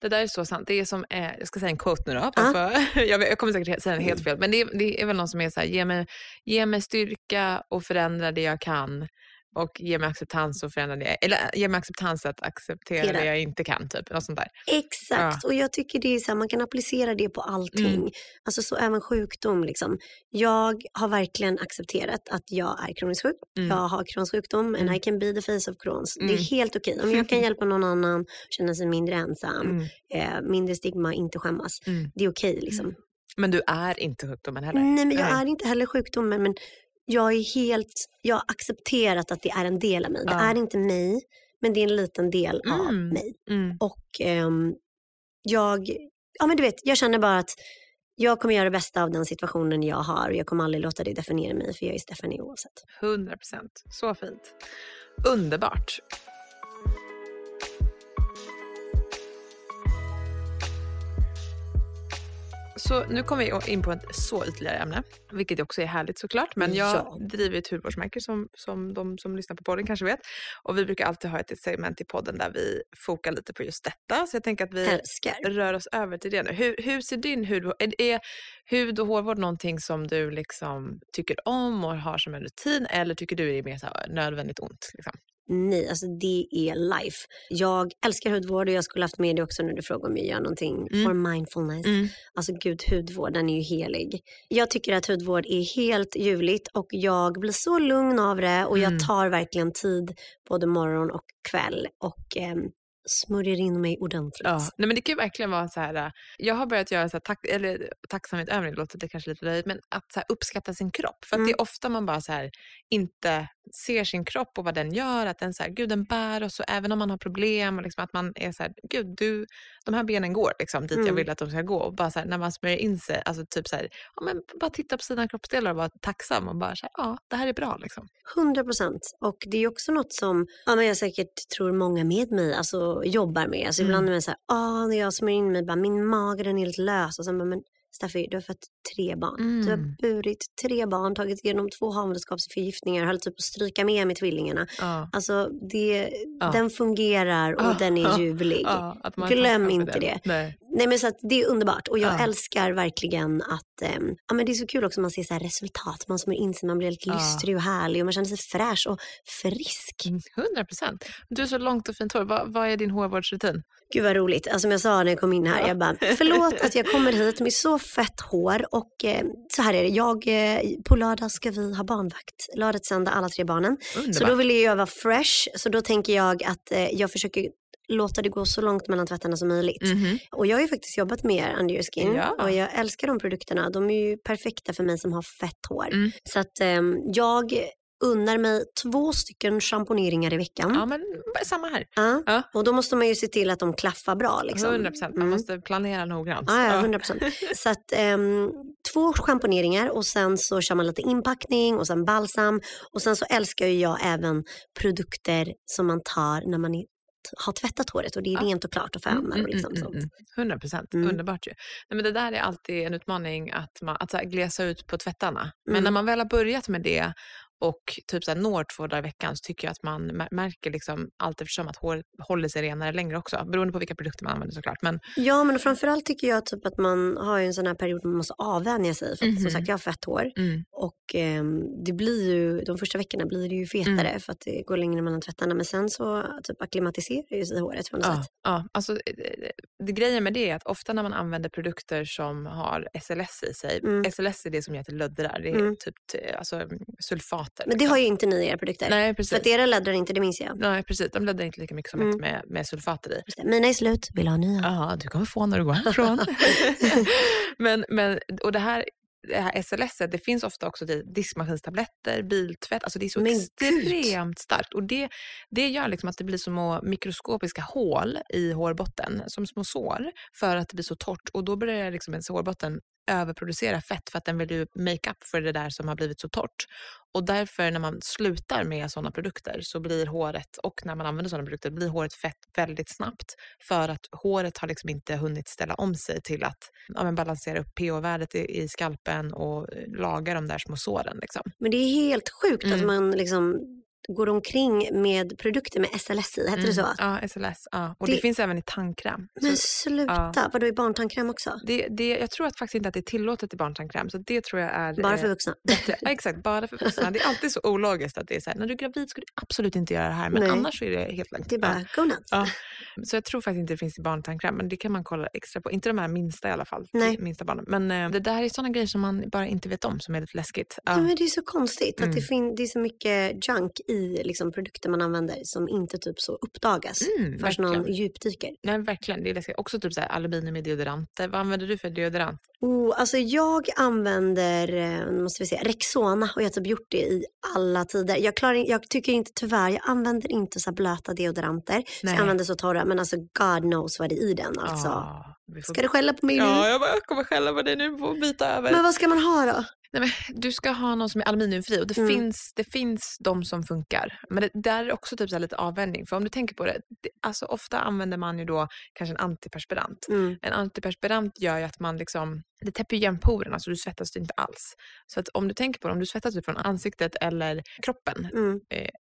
Det där är så sant. Det är som, eh, jag ska säga en quote nu då. Ja. För, jag, jag kommer säkert säga den helt fel. Men det, är- det är väl någon som är så här, ge mig, ge mig styrka och förändra det jag kan. Och ge mig acceptans och förändra det. Eller ge mig acceptans att acceptera Tera. det jag inte kan. Typ. Något sånt där. Exakt, och jag tycker det är så här, man kan applicera det på allting. Mm. Alltså så även sjukdom. Liksom. Jag har verkligen accepterat att jag är kroniskt sjuk. Mm. Jag har Crohns sjukdom and Mm. I can be the face of Crohns. Det Mm. är helt okej. Om jag kan hjälpa någon annan känna sig mindre ensam, Mm. eh, mindre stigma, inte skämmas. Mm. Det är okej. liksom. Men du är inte sjukdomen heller. Nej, men jag Nej. är inte heller sjukdomen. Men jag är helt, jag har accepterat att det är en del av mig. Det Ja. är inte mig, men det är en liten del av Mm. mig. Mm. Och ehm, jag, ja men du vet, jag känner bara att jag kommer göra det bästa av den situationen jag har och jag kommer aldrig låta det definiera mig för jag är Stephanie oavsett. 100 procent. Så fint. Underbart. Så nu kommer vi in på ett så ytterligare ämne, vilket också är härligt såklart. Men jag Ja. driver ett hudvårdsmärke som, som de som lyssnar på podden kanske vet. Och vi brukar alltid ha ett segment i podden där vi fokar lite på just detta. Så jag tänker att vi Älskar. rör oss över till det nu. Hur, hur ser din hudvård... Är, är hud och hårvård någonting som du liksom tycker om och har som en rutin eller tycker du är mer så nödvändigt ont? Liksom? Nej, alltså det är life. Jag älskar hudvård och jag skulle haft med det också när du frågar om jag gör någonting Mm. for mindfulness. Alltså gud, hudvård den är ju helig. Jag tycker att hudvård är helt ljuvligt och jag blir så lugn av det och Mm. jag tar verkligen tid både morgon och kväll och ehm, smörjer in mig ordentligt. Ja, nej men det kan ju verkligen vara så här. äh, Jag har börjat göra så här, tack, eller tacksamhetsövning, det låter det kanske lite löjligt, men att här, uppskatta sin kropp. För Mm. det är ofta man bara så här, inte ser sin kropp och vad den gör, att den, så här, gud, den bär och även om man har problem, och liksom, att man är så här, gud, du, de här benen går liksom, dit jag Mm. vill att de ska gå. Och bara så här, när man smörjer in sig, alltså typ så här, ja, men bara titta på sina kroppsdelar och vara tacksam och bara så här, ja, det här är bra. Liksom. 100 procent. Och det är också något som ja, men jag säkert tror många med mig alltså, jobbar med. Alltså, Mm. Ibland är man så här, ah, när jag smörjer in mig, bara, min mage den är helt lös. Och sen bara, men Staffi, du har fött tre barn. Du har Mm. burit tre barn, tagit igenom två havandeskapsförgiftningar, höll typ på att stryka med med tvillingarna. Ja, Alltså det, Ja. den fungerar och Ja, den är ljuvlig. Glöm inte det. Nej. Nej men så det är underbart och jag Ja. älskar verkligen att, ehm, ja men det är så kul också man ser så resultat, man smörjer in sig, man blir helt lystrig och härlig och man känner sig fräsch och frisk. Mm, 100 procent. Du har så långt och fint hår. Vad, vad är din hårvårdsrutin? Gud vad roligt, alltså, som jag sa när jag kom in här, Ja. jag bara förlåt att jag kommer hit med så fett hår och eh, så här är det, jag, eh, på lördag ska vi ha barnvakt, lördagsända alla tre barnen. Underbart. Så då vill jag vara fresh, så då tänker jag att eh, jag försöker låta det gå så långt mellan tvättarna som möjligt. Mhm. Och jag har ju faktiskt jobbat med er under your skin Ja. och jag älskar de produkterna. De är ju perfekta för mig som har fett hår. Mm. Så att ehm, jag unnar mig två stycken schamponeringar i veckan. Ja, men samma här. Ja. Ja. Och då måste man ju se till att de klaffar bra. Liksom. 100 procent. Man Mm. måste planera noggrant. Ja, ja, 100 procent. Så att ehm, två schamponeringar och sen så kör man lite inpackning och sen balsam. Och sen så älskar ju jag även produkter som man tar när man är, har tvättat håret och det är Ja. rent och klart och fönar och liksom sånt. 100 procent. Mm. Underbart ju. Nej, men det där är alltid en utmaning att, man, att glesa ut på tvättarna. Men Mm. när man väl har börjat med det och typ så når två dagar i veckan så tycker jag att man mär- märker liksom allt eftersom att håret håller sig renare längre också. Beroende på vilka produkter man använder såklart. Men, Ja, men framförallt tycker jag typ att man har en sån här period man måste avvänja sig. För att, som Mhm. sagt, jag har fett hår mm, och ehm, det blir ju, de första veckorna blir det ju fetare för att det går längre mellan tvättarna. Men sen så typ akklimatiserar ju sig håret på något ja, sätt. ja, alltså, eh, det grejen med det är att ofta när man använder produkter som har SLS i sig. Mm. SLS är det som gör till löddrar. Det är Mm. typ alltså, sulfater. Men det liksom. har ju inte ni i era produkter. Nej, precis. För att era laddar inte, det minns jag. Nej, precis. De laddar inte lika mycket som Mm. ett med, med sulfater i. Mina är slut, vill ha nya. Ja, du kommer få när du går härifrån. men, men, och det här, det här SLS, det finns ofta också diskmaskinstabletter, biltvätt. Alltså det är så Men extremt starkt. Och det, det gör liksom att det blir små mikroskopiska hål i hårbotten, som små sår, för att det blir så torrt. Och då börjar liksom ens hårbotten överproducera fett för att den vill ju make up för det där som har blivit så torrt. Och därför när man slutar med sådana produkter så blir håret, och när man använder sådana produkter, blir håret fett väldigt snabbt. För att håret har liksom inte hunnit ställa om sig till att ja, balansera upp pH-värdet i, i skalpen och laga de där små såren. Liksom. Men det är helt sjukt att Mm. man liksom går omkring med produkter med SLS i, heter det så? Ja, SLS. Ja. Och det, Det- finns även i tandkräm. Men Så sluta, vadå i barntandkräm också? det, det, jag tror att faktiskt inte att det är tillåtet i barntandkräm. Så det tror jag är Bara eh, för vuxna? bättre. Ja, exakt, bara för vuxna. Det är alltid så ologiskt att det är så här, när du är gravid ska du absolut inte göra det här. Men Nej. annars är det helt lugnt. Det är bara go nuts. Ja. Så jag tror faktiskt inte det finns i barntandkräm, men det kan man kolla extra på. Inte de här minsta i alla fall, Nej. minsta barnen. Men eh, det där är sådana grejer som man bara inte vet om, som är lite läskigt. Ja. Ja, men det är så konstigt att det, Mm. fin- det är så mycket junk i liksom, produkter man använder som inte typ så uppdagas Mm, förrän någon djupdyker. Nej, verkligen. Det är läskigt. Också typ så här, aluminium i deodoranter. Vad använder du för deodorant? Oh, alltså jag använder eh, måste vi se, Rexona och jag har typ gjort det i alla tider. Jag, klarar, jag tycker inte tyvärr, jag använder inte så blöta deodoranter. Så jag använder så torra, men alltså God knows vad det är i den. Alltså. Ah, får... Ska du skälla på mig nu? Ja, jag, bara, jag kommer skälla på dig nu och byta över. Men vad ska man ha då? Nej, men du ska ha någon som är aluminiumfri och det, Mm. finns, det finns de som funkar. Men det, där är också typ så lite avvändning. För om du tänker på det, det, alltså ofta använder man ju då kanske en antiperspirant. Mm. En antiperspirant gör ju att man liksom, det täpper igen porerna så du svettas inte alls. Så att om du tänker på det, om du svettas typ från ansiktet eller kroppen, Mm.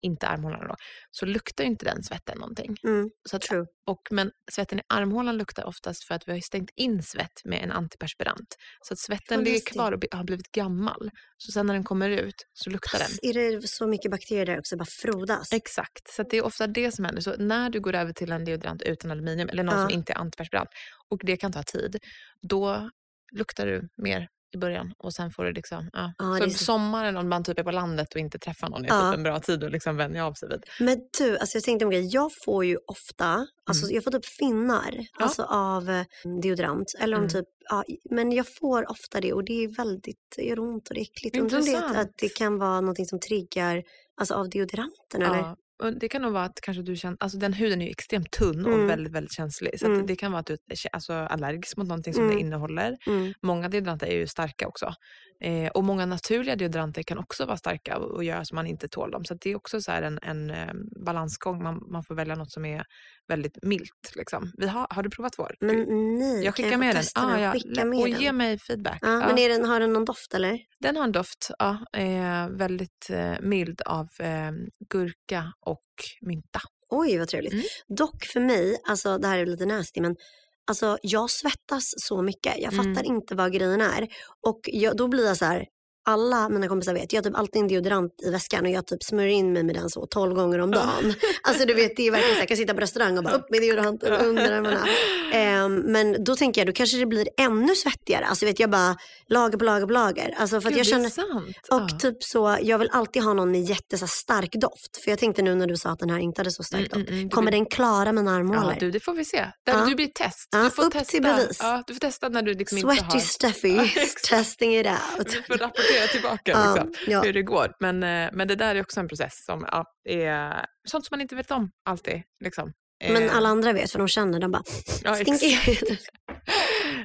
inte armhålan då, så luktar inte den svetten någonting. Mm. Så att, True. och, men svetten i armhålan luktar oftast för att vi har stängt in svett med en antiperspirant. Så att svetten ligger kvar och har blivit gammal. Så sen när den kommer ut så luktar den. Pass, är det så mycket bakterier där också? Bara frodas? Exakt, så det är ofta det som händer. Så när du går över till en deodorant utan aluminium eller någon Ja. som inte är antiperspirant och det kan ta tid, då luktar du mer i början och sen får du liksom, ja. Ja, så så- sommaren om man typ är på landet och inte träffar någon är Ja. typ en bra tid att liksom vänja av sig vid. Men du, alltså jag tänkte om grejer. Jag får ju ofta, alltså Mm. jag får typ finnar alltså av eh, deodorant. Eller om Mm. typ, ja, men jag får ofta det och det är väldigt, det gör ont och det är äckligt. Undrar om det, att det kan vara någonting som triggar alltså av deodoranten eller? Ja, och det kan nog vara att kanske du känner, alltså den huden är ju extremt tunn Mm. och väldigt, väldigt känslig. Så Mm. det kan vara att du är alltså, allergisk mot någonting som Mm. det innehåller. Mm. Många deodoranter är ju starka också. Eh, och många naturliga deodoranter kan också vara starka och, och göra så man inte tål dem. Så det är också så en, en eh, balansgång. Man, man får välja något som är väldigt milt. Liksom. Vi har, har du provat vår? Men nej, jag skickar få med den. Ah, ja. Skicka med och den. ge mig feedback. Ja, Ja. Men är den, har den någon doft eller? Den har en doft, ja, eh, väldigt eh, mild av eh, gurka och mynta. Oj vad trevligt. Mm. Dock för mig, alltså det här är lite nasty men alltså jag svettas så mycket. Jag Mm. fattar inte vad grejen är. Och jag, då blir jag så här, alla mina kompisar vet, jag har typ alltid en deodorant i väskan och jag typ smörjer in mig med den så 12 gånger om dagen. alltså du vet, det är verkligen så här, jag kan sitta på restaurang och bara upp med deodoranten under armarna. Ehm, men då tänker jag, då kanske det blir ännu svettigare. Alltså vet jag bara lager på lager på lager. Alltså för att jag det känner, och Ja. typ så, jag vill alltid ha någon med jätte så här, stark doft. För jag tänkte nu när du sa att den här inte hade så stark Mm, doft. mm, mm. Du Kommer den klara mina armhålor? Ja, du, det får vi se. Där, Ja. Du blir test. Ja, du får upp testa. till bevis. Ja, du får testa när du liksom inte Sweaty har... Steffi Ja, is exakt. testing it out. Du får rapportera tillbaka Ja, liksom, ja. hur det går. Men, eh, men det där är också en process som ja, är sånt som man inte vet om alltid. Liksom. Men Eh, alla andra vet för de känner, de bara ja, stinky. exakt.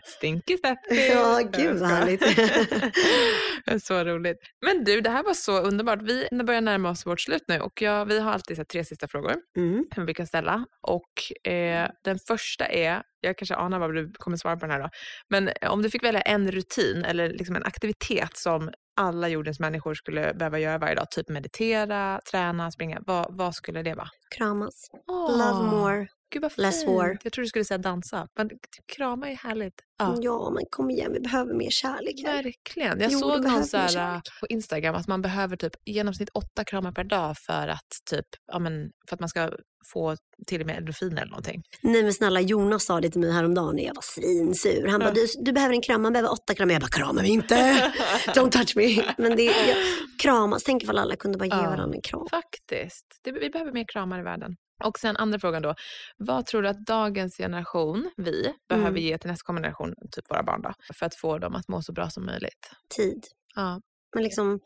Stinky Steffi. Ja, gud vad härligt. så roligt. Men du, det här var så underbart. Vi börjar närma oss vårt slut nu och jag, vi har alltid så tre sista frågor Mm. som vi kan ställa. Och eh, den första är, jag kanske anar vad du kommer svara på den här då, men om du fick välja en rutin eller liksom en aktivitet som alla jordens människor skulle behöva göra varje dag, typ meditera, träna, springa, vad, vad skulle det vara? Kramas. Åh, Love more. Gud vad fint. war. Jag tror du skulle säga dansa, men krama är härligt. Ja. Ja. men kom igen, vi behöver mer kärlek här. Verkligen. Jag Jo, såg någon så här, på Instagram att man behöver typ i genomsnitt åtta kramar per dag för att, typ, ja, men, för att man ska få till och med endorfiner eller någonting. Nej men snälla, Jonas sa det till mig häromdagen och jag var svinsur. Han bara, du, du behöver en kram, man behöver åtta kramar. Jag bara, krama mig inte. Don't touch me. Men det, jag, kramas, tänk ifall alla kunde bara ge Ja. varandra en kram. Faktiskt. Det, vi behöver mer kramar i världen. Och sen andra frågan då. Vad tror du att dagens generation, vi, behöver Mm. ge till nästkommande generation, typ våra barn då, för att få dem att må så bra som möjligt? Tid. Ja. Men liksom,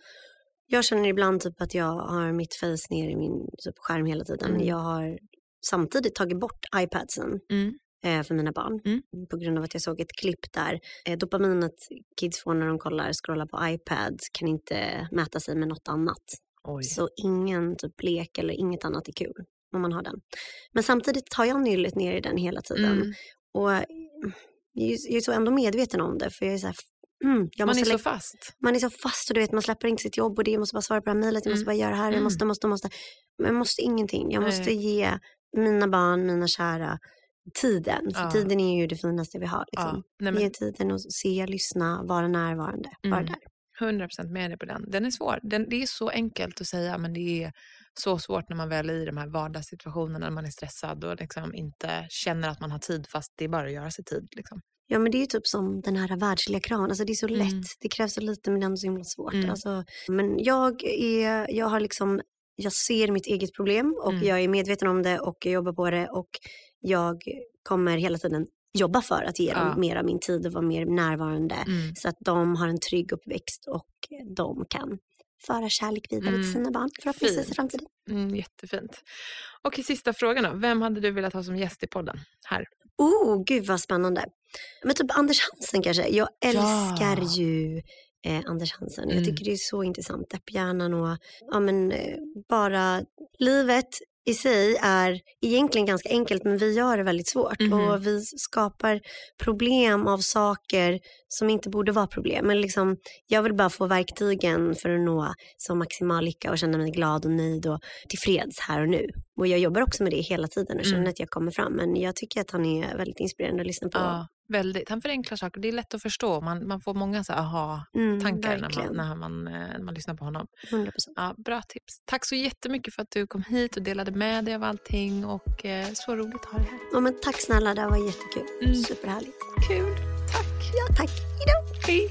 jag känner ibland typ att jag har mitt face ner i min typ, skärm hela tiden. Mm. Jag har samtidigt tagit bort iPadsen. Mm. eh, för mina barn. Mm. På grund av att jag såg ett klipp där eh, dopaminet kids får när de kollar, scrollar på iPad kan inte mäta sig med något annat. Oj. Så ingen typ lek eller inget annat är kul om man har den. Men samtidigt tar jag nyllet ner i den hela tiden. Mm. Och jag är så ändå medveten om det för jag är så här, mm, jag Man måste är så fast. man är så fast och du vet man släpper inte sitt jobb och det jag måste bara svara på det här mejlet, jag måste Mm. bara göra det här, jag Mm. måste, måste, måste. Men jag måste ingenting. Jag måste Nej. ge mina barn, mina kära tiden. För Ja. tiden är ju det finaste vi har. Liksom. Ja. Nej, men Ge tiden att se, lyssna, vara närvarande. Bara Mm. där. 100% med dig på den. Den är svår. Den, det är så enkelt att säga men det är så svårt när man väl är i de här vardagssituationerna när man är stressad och liksom inte känner att man har tid fast det är bara att göra sig tid. Liksom. Ja men det är ju typ som den här världsliga kranen. Alltså det är så Mm. lätt. Det krävs så lite men det är ändå så himla svårt. Mm. Alltså, men jag är, jag har liksom, jag ser mitt eget problem och Mm. jag är medveten om det och jag jobbar på det och jag kommer hela tiden jobba för att ge dem Ja. mer av min tid och vara mer närvarande Mm. så att de har en trygg uppväxt och de kan föra kärlek vidare Mm. till sina barn förhoppningsvis i Fint. framtiden. Mm, jättefint. Och i sista frågan då. Vem hade du velat ha som gäst i podden? Här. Oh, gud vad spännande. Men typ Anders Hansen kanske. Jag älskar Ja. ju eh, Anders Hansen. Mm. Jag tycker det är så intressant. Depphjärnan och ja, men, eh, bara livet i sig är egentligen ganska enkelt men vi gör det väldigt svårt Mhm. och vi skapar problem av saker som inte borde vara problem. Men liksom, jag vill bara få verktygen för att nå så maximal lycka och känna mig glad och nöjd och tillfreds här och nu. Och jag jobbar också med det hela tiden och känner Mm. att jag kommer fram. Men jag tycker att han är väldigt inspirerande att lyssna på. Ja, väldigt. Han förenklar saker. Det är lätt att förstå. Man, man får många så aha-tankar Mm, när, man, när, man, eh, när man lyssnar på honom. 100%. Ja, bra tips. Tack så jättemycket för att du kom hit och delade med dig av allting. Och eh, Så roligt att ha dig här. Ja, men tack snälla, det var jättekul. Mm. Superhärligt. Kul. Tack. Ja, tack. Hejdå. Hej.